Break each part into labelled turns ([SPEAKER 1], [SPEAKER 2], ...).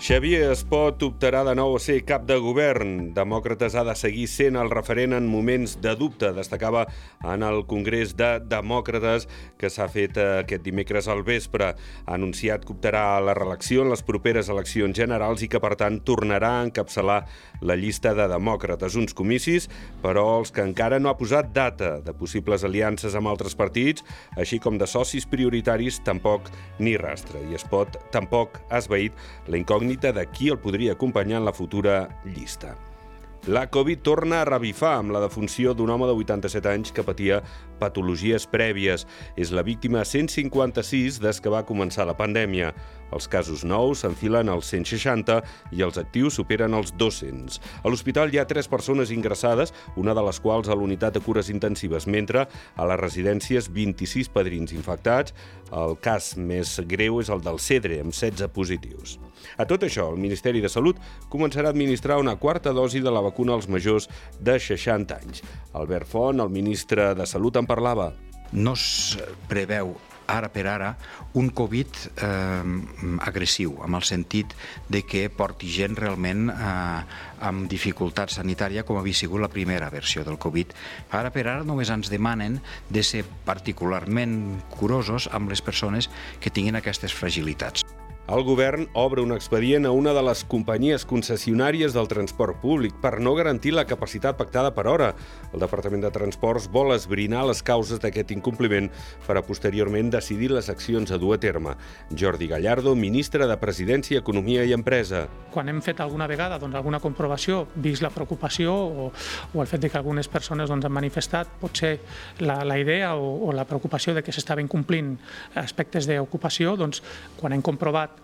[SPEAKER 1] Xavier Espot optarà de nou a ser cap de govern. Demòcrates ha de seguir sent el referent en moments de dubte, destacava en el Congrés de Demòcrates que s'ha fet aquest dimecres al vespre. Ha anunciat que optarà a la reelecció en les properes eleccions generals i que, per tant, tornarà a encapçalar la llista de demòcrates. Uns comicis, però els que encara no ha posat data de possibles aliances amb altres partits, així com de socis prioritaris, tampoc ni rastre. I Espot tampoc ha esveït la incògnita incògnita de qui el podria acompanyar en la futura llista. La Covid torna a revifar amb la defunció d'un home de 87 anys que patia patologies prèvies. És la víctima 156 des que va començar la pandèmia. Els casos nous s'enfilen als 160 i els actius superen els 200. A l'hospital hi ha tres persones ingressades, una de les quals a l'unitat de cures intensives, mentre a les residències 26 padrins infectats. El cas més greu és el del Cedre, amb 16 positius. A tot això, el Ministeri de Salut començarà a administrar una quarta dosi de la vacuna als majors de 60 anys. Albert Font, el ministre de Salut, en parlava.
[SPEAKER 2] No es preveu ara per ara un Covid eh, agressiu, amb el sentit de que porti gent realment eh, amb dificultat sanitària com havia sigut la primera versió del Covid. Ara per ara només ens demanen de ser particularment curosos amb les persones que tinguin aquestes fragilitats.
[SPEAKER 1] El govern obre un expedient a una de les companyies concessionàries del transport públic per no garantir la capacitat pactada per hora. El Departament de Transports vol esbrinar les causes d'aquest incompliment per a posteriorment decidir les accions a dur a terme. Jordi Gallardo, ministre de Presidència, Economia i Empresa.
[SPEAKER 3] Quan hem fet alguna vegada doncs, alguna comprovació, vist la preocupació o, o el fet de que algunes persones doncs, han manifestat potser la, la idea o, o la preocupació de que s'estaven complint aspectes d'ocupació, doncs, quan hem comprovat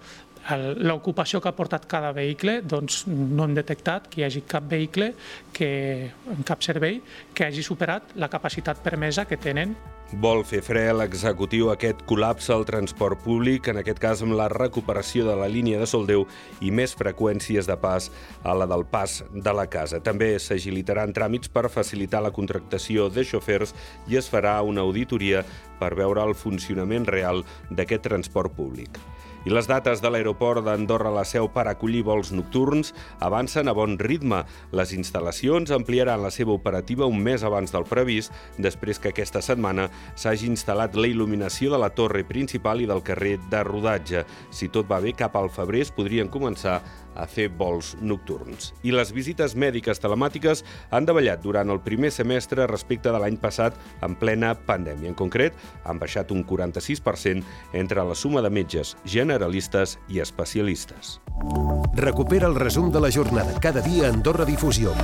[SPEAKER 3] l'ocupació que ha portat cada vehicle, doncs no hem detectat que hi hagi cap vehicle, que, en cap servei, que hagi superat la capacitat permesa que tenen.
[SPEAKER 1] Vol fer fre l'executiu aquest col·lapse al transport públic, en aquest cas amb la recuperació de la línia de Soldeu i més freqüències de pas a la del pas de la casa. També s'agilitaran tràmits per facilitar la contractació de xofers i es farà una auditoria per veure el funcionament real d'aquest transport públic. I les dates de l'aeroport d'Andorra la Seu per acollir vols nocturns avancen a bon ritme. Les instal·lacions ampliaran la seva operativa un mes abans del previst, després que aquesta setmana s'hagi instal·lat la il·luminació de la torre principal i del carrer de rodatge. Si tot va bé, cap al febrer es podrien començar a fer vols nocturns. I les visites mèdiques telemàtiques han davallat durant el primer semestre respecte de l'any passat en plena pandèmia. En concret, han baixat un 46% entre la suma de metges generalistes i especialistes.
[SPEAKER 4] Recupera el resum de la jornada cada dia a Andorra Difusió.